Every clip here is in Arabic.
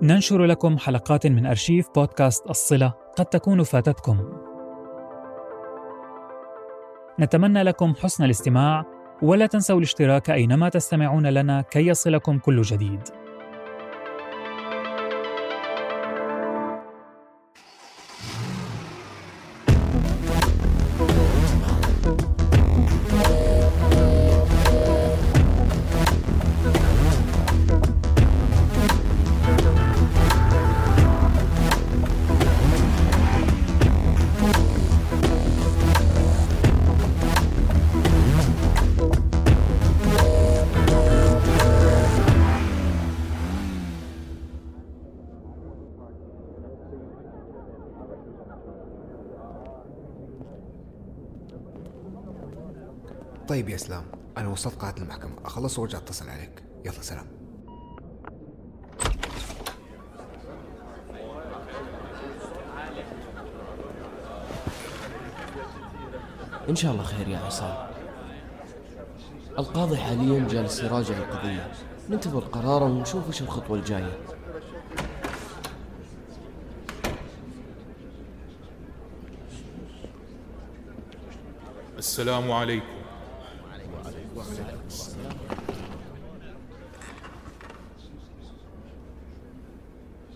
ننشر لكم حلقات من أرشيف بودكاست الصلة قد تكون فاتتكم. نتمنى لكم حسن الاستماع ولا تنسوا الاشتراك أينما تستمعون لنا كي يصلكم كل جديد. طيب يا اسلام أنا وصلت قاعة المحكمة أخلص وأرجع أتصل عليك. يلا سلام. إن شاء الله خير يا عصام. القاضي حاليا جالس يراجع القضية. ننتظر قراره ونشوف وش الخطوة الجاية. السلام عليكم.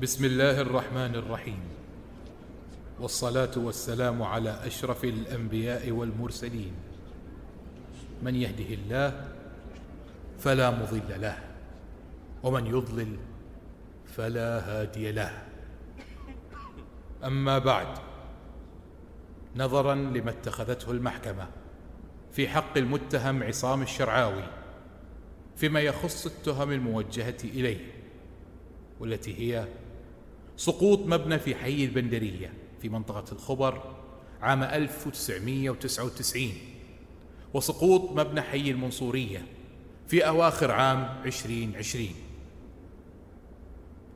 بسم الله الرحمن الرحيم. والصلاة والسلام على أشرف الأنبياء والمرسلين. من يهده الله فلا مضل له ومن يضلل فلا هادي له. أما بعد نظرا لما اتخذته المحكمة في حق المتهم عصام الشرعاوي فيما يخص التهم الموجهة إليه والتي هي سقوط مبنى في حي البندرية في منطقة الخبر عام 1999 وسقوط مبنى حي المنصورية في أواخر عام 2020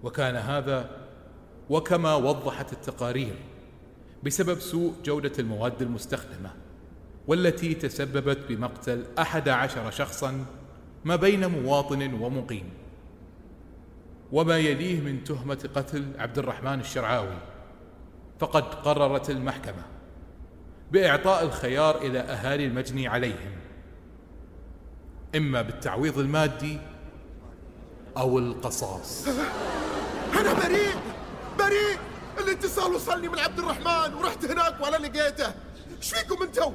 وكان هذا وكما وضحت التقارير بسبب سوء جودة المواد المستخدمة والتي تسببت بمقتل أحد عشر شخصا ما بين مواطن ومقيم. وما يليه من تهمة قتل عبد الرحمن الشرعاوي. فقد قررت المحكمة بإعطاء الخيار إلى أهالي المجني عليهم. إما بالتعويض المادي أو القصاص. أنا بريء! بريء! الاتصال وصلني من عبد الرحمن ورحت هناك ولا لقيته. إيش فيكم أنتو؟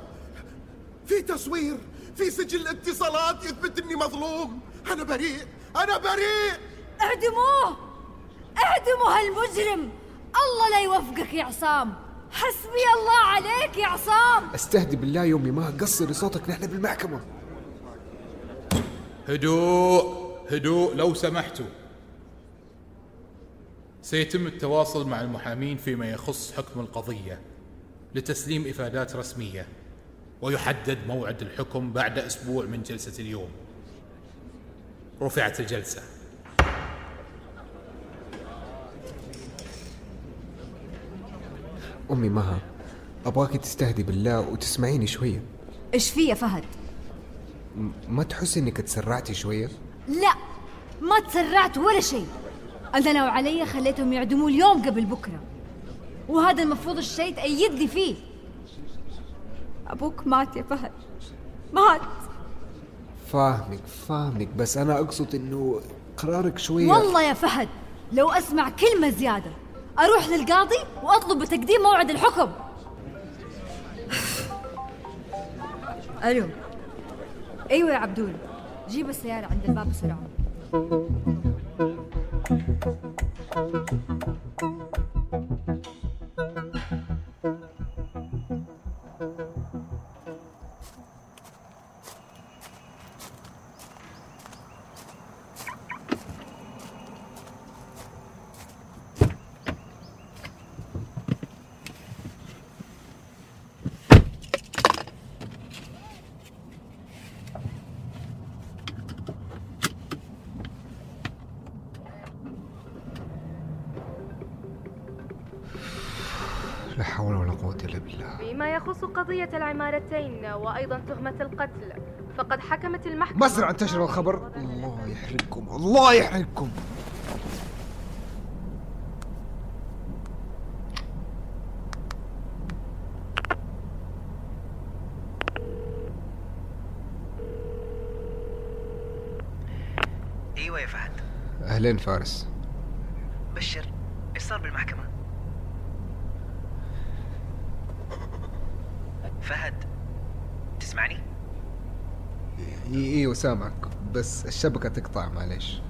في تصوير في سجل اتصالات يثبت إني مظلوم. أنا بريء! أنا بريء! اعدموه! اعدموا هالمجرم! الله لا يوفقك يا عصام! حسبي الله عليك يا عصام! أستهدي بالله يا امي ما قصري صوتك نحن بالمحكمة. هدوء هدوء لو سمحتوا. سيتم التواصل مع المحامين فيما يخص حكم القضية لتسليم إفادات رسمية ويحدد موعد الحكم بعد أسبوع من جلسة اليوم. رفعت الجلسة. أمي مها. أبغاك تستهدي بالله وتسمعيني شوية. إيش في يا فهد؟ م- ما تحسي إنك تسرعتي شوية؟ لا ما تسرعت ولا شيء. أنا لو علي خليتهم يعدموه اليوم قبل بكرة. وهذا المفروض الشيء تأيدني فيه. أبوك مات يا فهد. مات. فاهمك فاهمك. بس أنا أقصد إنه قرارك شوية. والله يا فهد لو أسمع كلمة زيادة أروح للقاضي وأطلب بتقديم موعد الحكم. ألو. أيوه يا عبدول. جيب السيارة عند الباب بسرعة. لا حول ولا قوة إلا بالله. فيما يخص قضية العمارتين وأيضا تهمة القتل فقد حكمت المحكمة بسرعة انتشر الخبر. الله يحرقكم الله يحرقكم أيوه يا فهد. أهلين فارس. اي أيوه سامعك بس الشبكة تقطع معليش.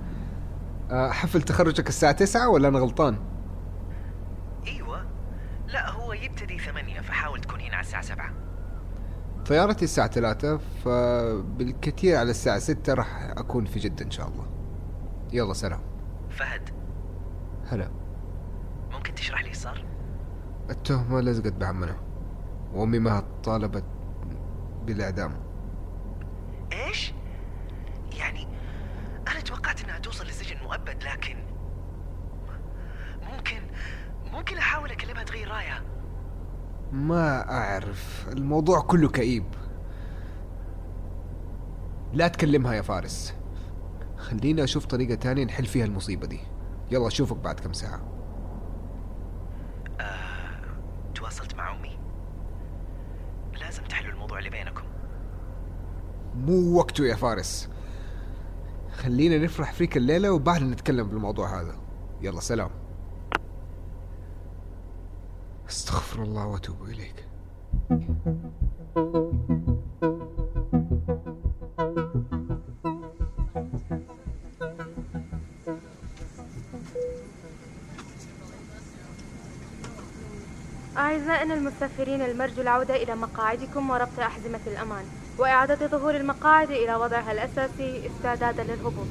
آه، حفل تخرجك الساعة تسعة ولا أنا غلطان؟ إيوه. لا هو يبتدي ثمانية فحاول تكون هنا على الساعة سبعة. طيارتي الساعة ثلاثة فبالكثير على الساعة ستة راح أكون في جدة إن شاء الله. يلا سلام. فهد. هلا. ممكن تشرح لي صار؟ التهمة لزقت بعمنا. وأمي ما طالبت بالإعدام إيش؟ يعني أنا توقعت إنها توصل لسجن مؤبد لكن ممكن ممكن أحاول أكلمها تغير رأيها. ما أعرف. الموضوع كله كئيب. لا تكلمها يا فارس. خلينا أشوف طريقة تانية نحل فيها المصيبة دي. يلا أشوفك بعد كم ساعة. تواصلت مع أمي. لازم تحلوا الموضوع اللي بينكم. مو وقته يا فارس. خلينا نفرح فيك الليلة وبعدين نتكلم بالموضوع هذا. يلا سلام. استغفر الله وأتوب إليك. أعزائنا المسافرين المرجو العودة إلى مقاعدكم وربط أحزمة الأمان. وإعادة ظهور المقاعد إلى وضعها الأساسي استعدادا للهبوط.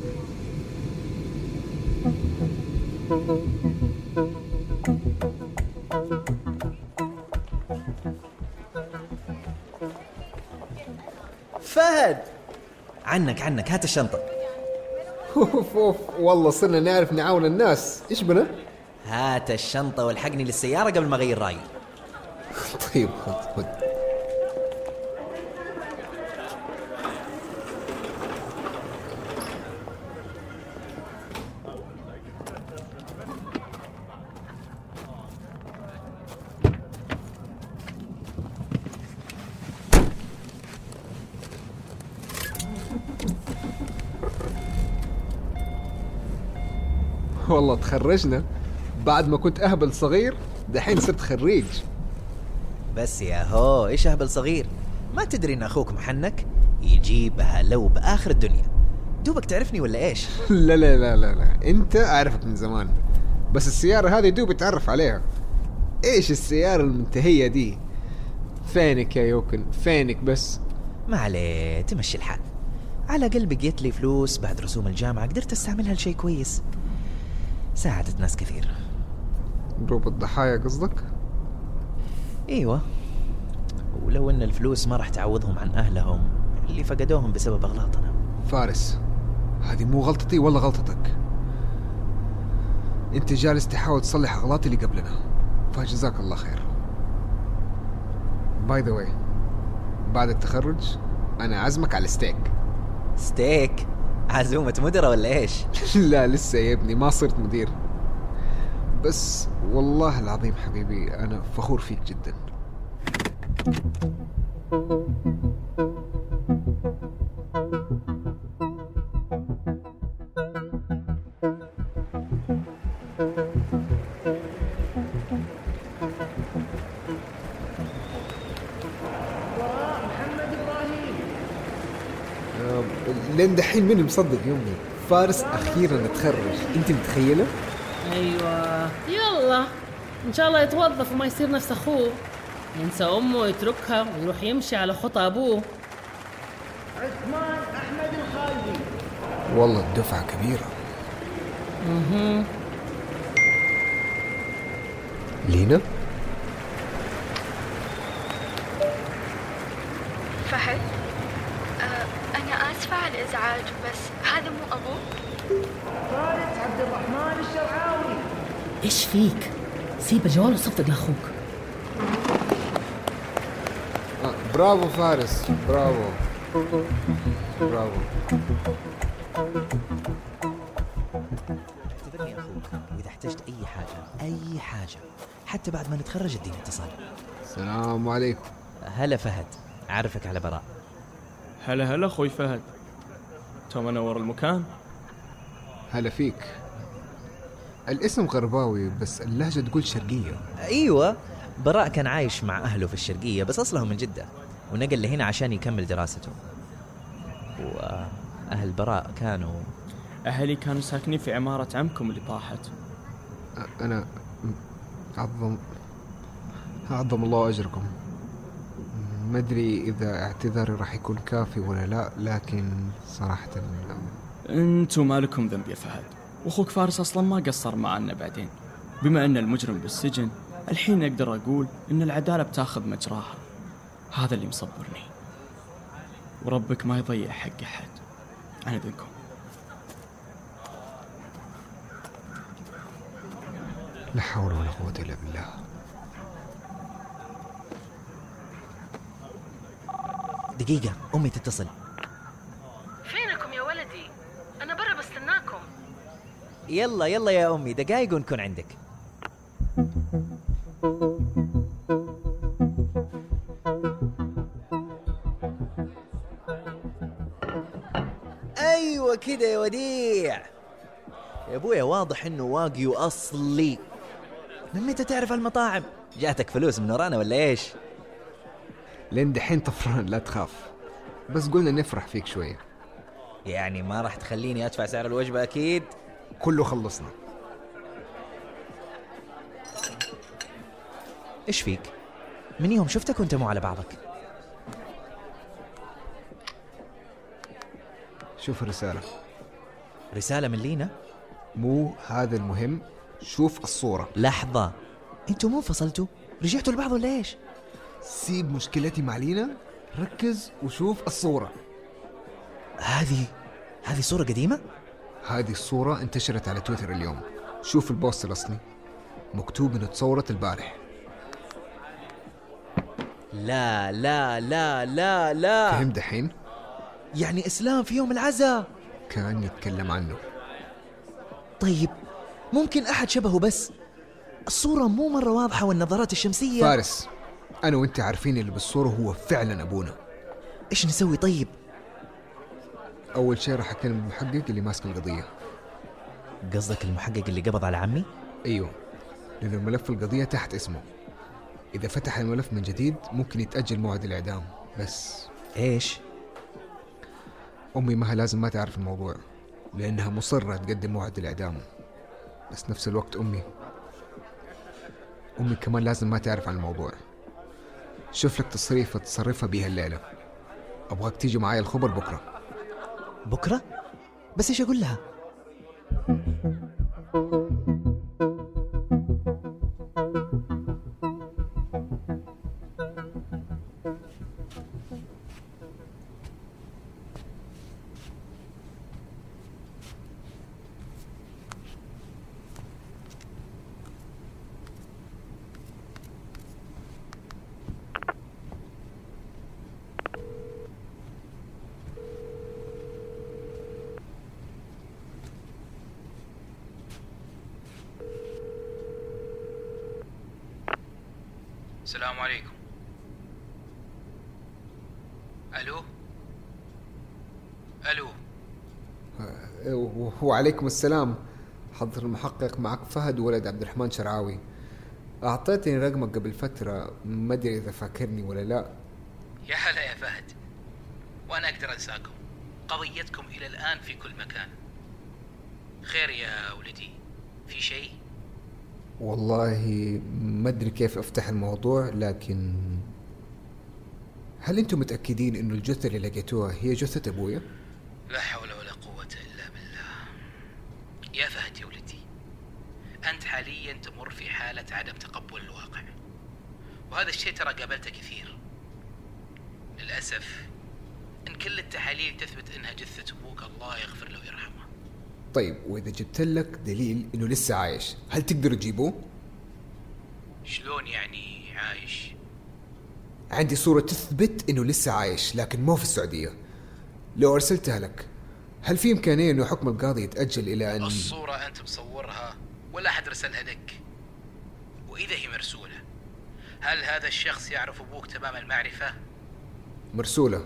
فهد! عنك عنك هات الشنطة. أوف أوف. والله صرنا نعرف نعاون الناس. إيش بنا؟ هات الشنطة والحقني للسيارة قبل ما أغير رأيي. طيب خذ خذ. والله تخرجنا بعد ما كنت أهبل صغير دحين صرت خريج. بس يا هو إيش أهبل صغير؟ ما تدري إن أخوك محنك يجيبها لو بآخر الدنيا. دوبك تعرفني ولا إيش؟ لا لا لا لا لا. أنت أعرفك من زمان بس السيارة هذه دوب اتعرف عليها. إيش السيارة المنتهية دي؟ فينك يا يوكن؟ فينك بس؟ ما عليه تمشي الحال. على الاقل بقيت لي فلوس بعد رسوم الجامعة قدرت استعملها لشيء كويس. ساعدت ناس كثير. جروب الضحايا قصدك؟ إيوه. ولو إن الفلوس ما راح تعوضهم عن أهلهم اللي فقدوهم بسبب أغلاطنا. فارس هذه مو غلطتي ولا غلطتك. أنت جالس تحاول تصلح أغلاطي اللي قبلنا. فجزاك الله خير. By the way بعد التخرج أنا عازمك على steak steak عزومة مدراء ولا إيش؟ لا لسه يا ابني ما صرت مدير بس والله العظيم حبيبي أنا فخور فيك جدا لين دحين مين مصدق يومي. فارس أخيرا تخرج. أنت متخيلة؟ أيوه. يلا. إن شاء الله يتوظف وما يصير نفس أخوه. ينسى أمه ويتركها ويروح يمشي على خطى أبوه. والله الدفعة كبيرة. أها لينا؟ فهد. آسفة على الإزعاج بس هذا مو أبوك إيش فيك؟ سيب الجوال وصفق لاخوك آه برافو فارس برافو. برافو. اعتبرني أخوك واذا احتجت أي حاجة أي حاجة حتى بعد ما نتخرج اديني اتصال. السلام عليكم. هلا فهد أعرفك على براء. هلا هلا أخوي فهد. تو منور المكان. هلا فيك. الاسم غرباوي بس اللهجة تقول شرقية. أيوه براء كان عايش مع أهله في الشرقية بس أصله من جدة ونقل لهنا عشان يكمل دراسته. وأهل براء كانوا أهلي كانوا ساكنين في عمارة عمكم اللي طاحت. أنا عظم عظم الله أجركم. ما أدري إذا اعتذاري راح يكون كافي ولا لا لكن صراحة أنتوا ما لكم ذنب يا فهد. واخوك فارس أصلا ما قصر معنا بعدين. بما أن المجرم بالسجن الحين أقدر أقول أن العدالة بتاخذ مجراها. هذا اللي مصبرني. وربك ما يضيع حق أحد. عن اذنكم لا حول ولا قوة إلا بالله. دقيقة أمي تتصل. فينكم يا ولدي؟ أنا برا بستناكم. يلا يلا يا أمي دقايق ونكون عندك. أيوه كده يا وديع. يا أبويا واضح إنه واقي أصلي. من متى تعرف المطاعم؟ جاتك فلوس من ورانا ولا إيش؟ لين دحين طفران لا تخاف. بس قلنا نفرح فيك شوية. يعني ما راح تخليني أدفع سعر الوجبة أكيد؟ كله خلصنا. إيش فيك؟ من يوم شفتك وأنت مو على بعضك. شوف الرسالة. رسالة من لينا؟ مو هذا المهم. شوف الصورة. لحظة. أنتوا مو انفصلتوا؟ رجعتوا لبعض ولا إيش؟ سيب مشكلتي مع لينا ركز وشوف الصورة. هذه هذه صورة قديمة؟ هذه الصورة انتشرت على تويتر اليوم. شوف البوست الأصلي. مكتوب إنه تصورت البارح. لا لا لا لا لا. فهم دحين؟ يعني إسلام في يوم العزاء كان يتكلم عنه. طيب ممكن أحد شبهه بس؟ الصورة مو مرة واضحة والنظارات الشمسية. فارس. أنا وأنت عارفين اللي بالصورة هو فعلا أبونا. إيش نسوي طيب؟ أول شيء راح أكلم المحقق اللي ماسك القضية. قصدك المحقق اللي قبض على عمي؟ أيوه لأن الملف القضية تحت اسمه. إذا فتح الملف من جديد ممكن يتأجل موعد الإعدام بس. إيش؟ أمي مها لازم ما تعرف الموضوع لأنها مصرة تقدم موعد الإعدام. بس نفس الوقت أمي. أمي كمان لازم ما تعرف عن الموضوع. شوف لك تصريفة تصرفها بيها الليلة أبغاك تيجي معايا الخبر بكرة بكرة؟ بس إيش أقول لها؟ السلام عليكم. ألو؟ ألو؟ وعليكم السلام. حضر المحقق معك فهد ولد عبد الرحمن شرعاوي. أعطيتني رقمك قبل فترة. ما أدري إذا فاكرني ولا لا. يا هلا يا فهد. وأنا أقدر أنساكم. قضيتكم إلى الآن في كل مكان. خير يا ولدي. في شيء؟ والله ما أدري كيف أفتح الموضوع لكن هل أنتم متأكدين إنه الجثة اللي لقيتوها هي جثة أبويا؟ لا حول ولا قوة إلا بالله. يا فهد يا ولدي أنت حاليا تمر في حالة عدم تقبل الواقع وهذا الشيء ترى قابلته كثير. للأسف إن كل التحاليل تثبت إنها جثة أبوك الله يغفر له ويرحمه. طيب وإذا جبت لك دليل إنه لسه عايش هل تقدروا تجيبوه؟ شلون يعني عايش؟ عندي صورة تثبت إنه لسه عايش لكن مو في السعودية. لو أرسلتها لك هل في إمكانية إنه حكم القاضي يتأجل إلى أن الصورة أنت مصورها ولا أحد رسلها لك؟ وإذا هي مرسولة هل هذا الشخص يعرف أبوك تمام المعرفة؟ مرسولة.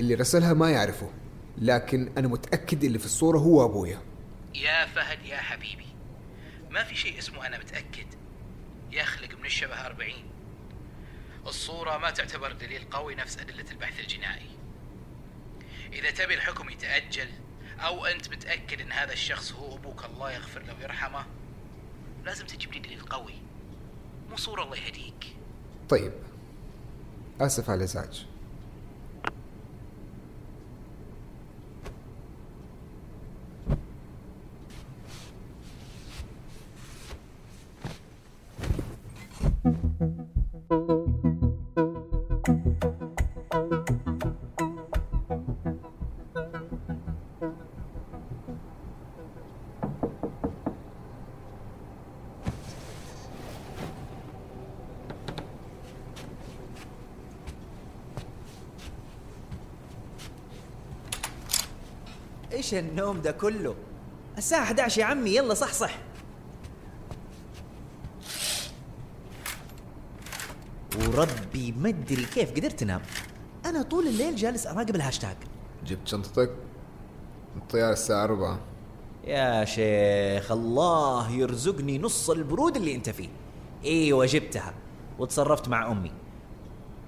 اللي رسلها ما يعرفه لكن أنا متأكد اللي في الصورة هو أبويا. يا فهد يا حبيبي ما في شيء اسمه أنا متأكد. يخلق من الشبه أربعين. الصورة ما تعتبر دليل قوي نفس أدلة البحث الجنائي. إذا تبي الحكم يتأجل أو أنت متأكد أن هذا الشخص هو أبوك الله يغفر له ويرحمه لازم تجيب لي دليل قوي مو صورة الله يهديك. طيب آسف على الإزعاج. إيش النوم ده كله؟ الساعة 11 يا عمي يلا صح صح وربي ما ادري كيف قدرت انام أنا طول الليل جالس أراقب الهاشتاج. جبت شنطتك؟ الطيارة الساعة 4 يا شيخ الله يرزقني نص البرود اللي أنت فيه. إيوه جبتها. وتصرفت مع أمي.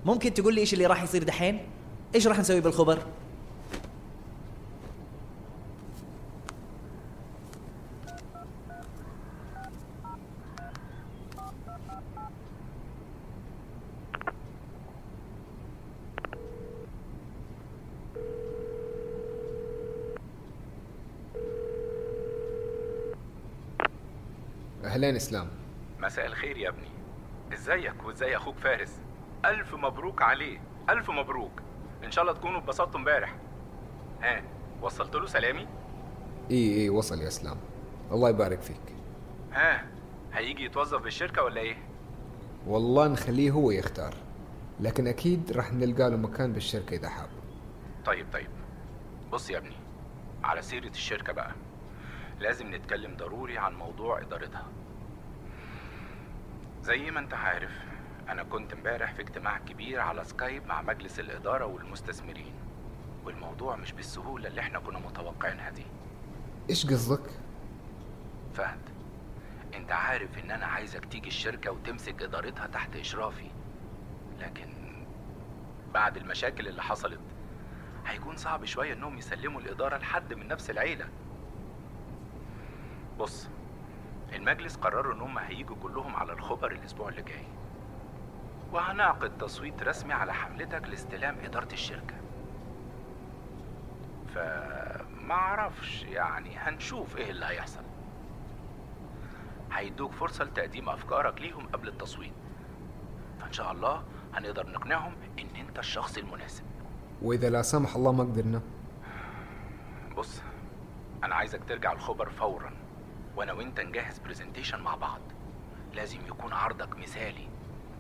ممكن تقول لي إيش اللي راح يصير دحين؟ إيش راح نسوي بالخبر؟ أهلين إسلام مساء الخير يا ابني. إزيك وإزاي أخوك فارس؟ ألف مبروك عليه. ألف مبروك. إن شاء الله تكونوا اتبسطتوا امبارح. ها وصلت له سلامي؟ إي إي وصل يا إسلام. الله يبارك فيك. ها هيجي يتوظف بالشركة ولا إيه؟ والله نخليه هو يختار لكن أكيد راح نلقى له مكان بالشركة إذا حاب. طيب طيب. بص يا ابني على سيرة الشركة بقى. لازم نتكلم ضروري عن موضوع إدارتها. زي ما انت عارف أنا كنت امبارح في اجتماع كبير على سكايب مع مجلس الإدارة والمستثمرين والموضوع مش بالسهولة اللي إحنا كنا متوقعينها دي إيش قصدك؟ فهد انت عارف إن أنا عايزك تيجي الشركة وتمسك إدارتها تحت إشرافي لكن بعد المشاكل اللي حصلت هيكون صعب شوية إنهم يسلموا الإدارة لحد من نفس العيلة بص المجلس قرروا ان هم هيجوا كلهم على الخبر الأسبوع اللي جاي. وهنعقد تصويت رسمي على حملتك لاستلام إدارة الشركة. فما أعرفش يعني هنشوف إيه اللي هيحصل. هيدوك فرصة لتقديم أفكارك ليهم قبل التصويت. فإن شاء الله هنقدر نقنعهم إن أنت الشخص المناسب. وإذا لا سمح الله ما قدرنا. بص أنا عايزك ترجع الخبر فورا. وأنا وانت نجهز presentation مع بعض. لازم يكون عرضك مثالي.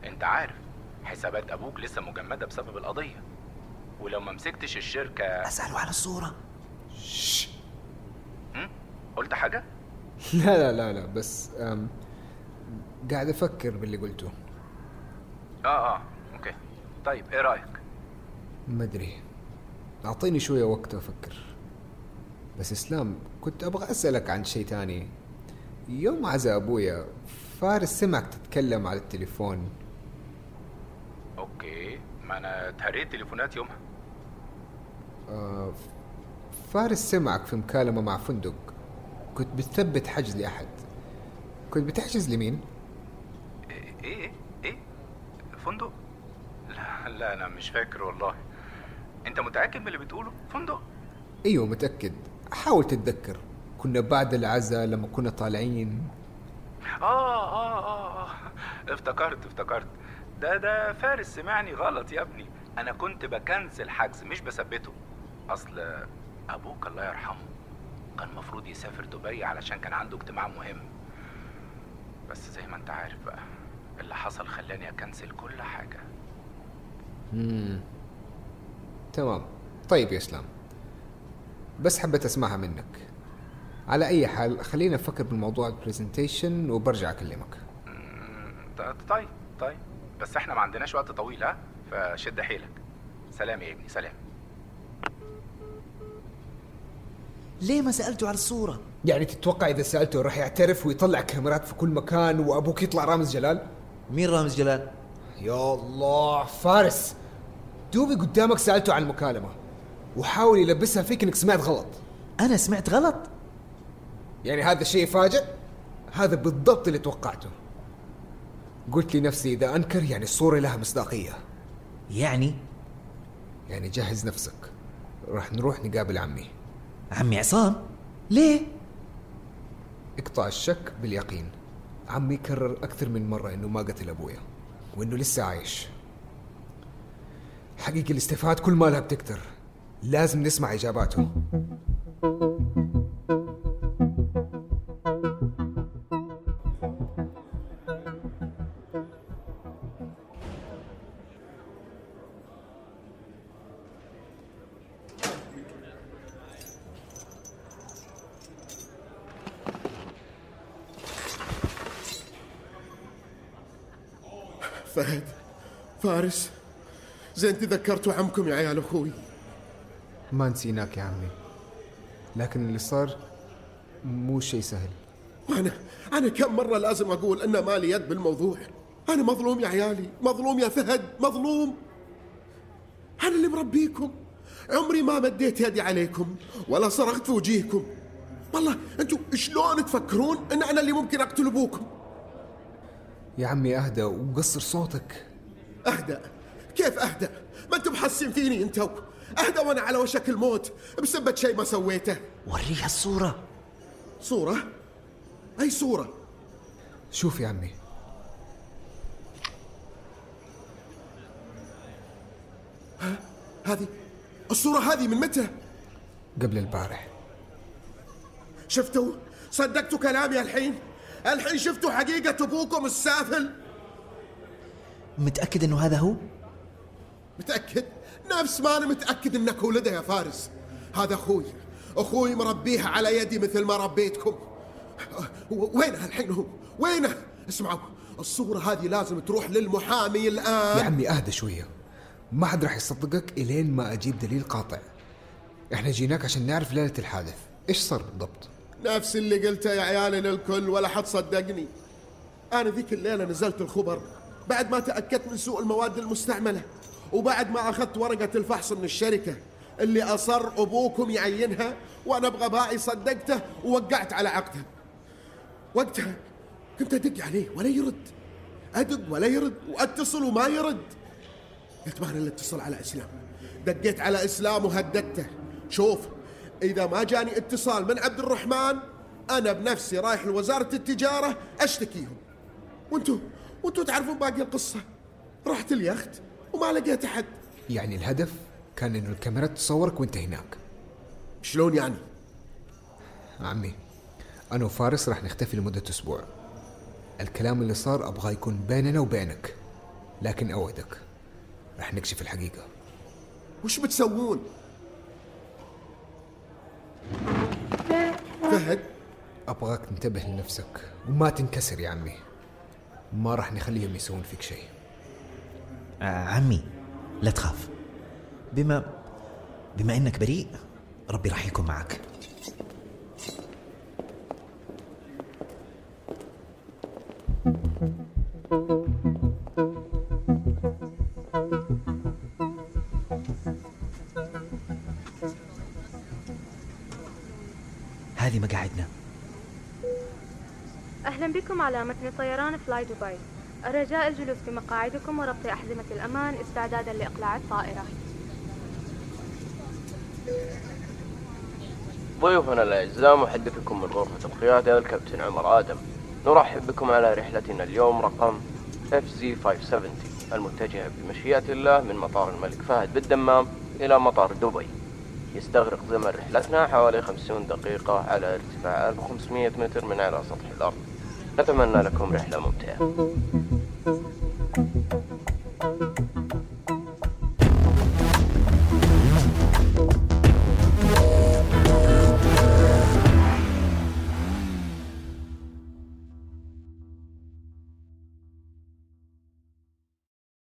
انت عارف حسابات أبوك لسه مجمدة بسبب القضية. ولو ما مسكتش الشركة أسأله على الصورة. هم؟ قلت حاجة؟ لا لا لا لا بس أم قاعد أفكر باللي قلته. آه آه okay. طيب إيه رأيك؟ ما أدري. أعطيني شوية وقت أفكر. بس إسلام كنت أبغى أسألك عن شيء تاني. يوم عزا أبويا فارس سمعك تتكلم على التليفون. أوكي. ما أنا اتهريت تليفونات يومها؟ آه فارس سمعك في مكالمة مع فندق. كنت بتثبت حجز لأحد. كنت بتحجز لمين؟ إيه إيه إيه؟ فندق؟ لا لا أنا مش فاكر والله. أنت متأكد من اللي بتقوله؟ فندق؟ أيوة متأكد. حاول تتذكر. كنا بعد العزاء لما كنا طالعين. آه, آه آه آه. افتكرت افتكرت. ده ده فارس سمعني غلط يا ابني. أنا كنت بكنسل حجز مش بثبته. أصل أبوك الله يرحمه كان المفروض يسافر دبي علشان كان عنده اجتماع مهم. بس زي ما أنت عارف بقى اللي حصل خلاني أكنسل كل حاجة. مم. تمام. طيب يا إسلام بس حبيت أسمعها منك. على أي حال خلينا نفكر بالموضوع البرزنتيشن وبرجع أكلمك. طيب طيب. بس إحنا ما عندناش وقت طويل ها؟ فشد حيلك. سلام يا ابني سلام. ليه ما سألته على الصورة؟ يعني تتوقع إذا سألته راح يعترف ويطلع كاميرات في كل مكان وأبوك يطلع رامز جلال؟ مين رامز جلال؟ يا الله فارس. دوبي قدامك سألته عن المكالمه وحاول يلبسها فيك إنك سمعت غلط. أنا سمعت غلط؟ يعني هذا الشيء يفاجئ هذا بالضبط اللي توقعته. قلت لنفسي إذا أنكر يعني الصورة لها مصداقية. يعني؟ يعني جهز نفسك. راح نروح نقابل عمي. عمي عصام؟ ليه؟ اقطع الشك باليقين. عمي كرر أكثر من مرة إنه ما قتل أبويا وإنه لسه عايش. حقيقة الاستفهامات كل ما لها بتكتر. لازم نسمع إجاباته فهد. فارس زين تذكرتوا عمكم يا عيال أخوي. ما نسيناك يا عمي. لكن اللي صار مو شيء سهل. وأنا أنا كم مرة لازم أقول إن ما لي يد بالموضوع. أنا مظلوم يا عيالي مظلوم يا فهد مظلوم. أنا اللي مربيكم. عمري ما مديت يدي عليكم ولا صرخت في وجيهكم. والله أنتم شلون تفكرون إن أنا اللي ممكن أقتل أبوكم؟ يا عمي اهدى وقصر صوتك. اهدى كيف اهدى ما أنتم حاسين فيني انتو اهدى وأنا على وشك الموت. بسبة شيء ما سويته. وريها الصورة. صورة؟ أي صورة؟ شوف يا عمي. ها؟ هذه؟ الصورة هذه من متى؟ قبل البارح. شفتوا صدقتوا كلامي الحين؟ الحين شفتوا حقيقة أبوكم السافل؟ متأكد إنه هذا هو؟ متأكد؟ نفس ما أنا متأكد إنك ولده يا فارس. هذا أخوي. أخوي مربيه على يدي مثل ما ربيتكم. وينه الحين هو؟ وينه اسمعوا. الصورة هذه لازم تروح للمحامي الآن. يا عمي أهدى شوية. ما حد راح يصدقك إلين ما أجيب دليل قاطع. إحنا جيناك عشان نعرف ليلة الحادث. إيش صار بالضبط؟ نفس اللي قلته يا عيالي للكل ولا حد صدقني. أنا ذيك الليلة نزلت الخبر. بعد ما تأكدت من سوء المواد المستعملة وبعد ما أخذت ورقة الفحص من الشركة اللي أصر أبوكم يعينها وأنا بغبائي صدقته ووقعت على عقده. وقتها كنت أدق عليه ولا يرد. أدق ولا يرد وأتصل وما يرد. قلت ما أنا اللي أتصل على إسلام. دقيت على إسلام وهددته. شوف إذا ما جاني اتصال من عبد الرحمن أنا بنفسي رايح لوزارة التجارة أشتكيهم. وانتو وانتو تعرفون باقي القصة. رحت اليخت وما لقيت أحد. يعني الهدف كان إنه الكاميرا تصورك وأنت هناك. شلون يعني؟ عمي أنا وفارس راح نختفي لمدة أسبوع. الكلام اللي صار أبغى يكون بيننا وبينك لكن أوعدك راح نكشف الحقيقة. وش بتسوون؟ أبغاك تنتبه لنفسك وما تنكسر يا عمي. ما راح نخليهم يسوون فيك شيء. آه عمي لا تخاف. بما بما إنك بريء ربي راح يكون معك. بكم على متن طيران فلاي دبي. الرجاء الجلوس في مقاعدكم وربط أحزمة الأمان استعدادا لإقلاع الطائرة. ضيوفنا الأعزاء محدثكم من غرفة القيادة الكابتن عمر آدم. نرحب بكم على رحلتنا اليوم رقم FZ570 المتجهة بمشيئة الله من مطار الملك فهد بالدمام إلى مطار دبي. يستغرق زمن رحلتنا حوالي 50 دقيقة على ارتفاع 1500 متر من على سطح الأرض. نتمنى لكم رحلة ممتعة.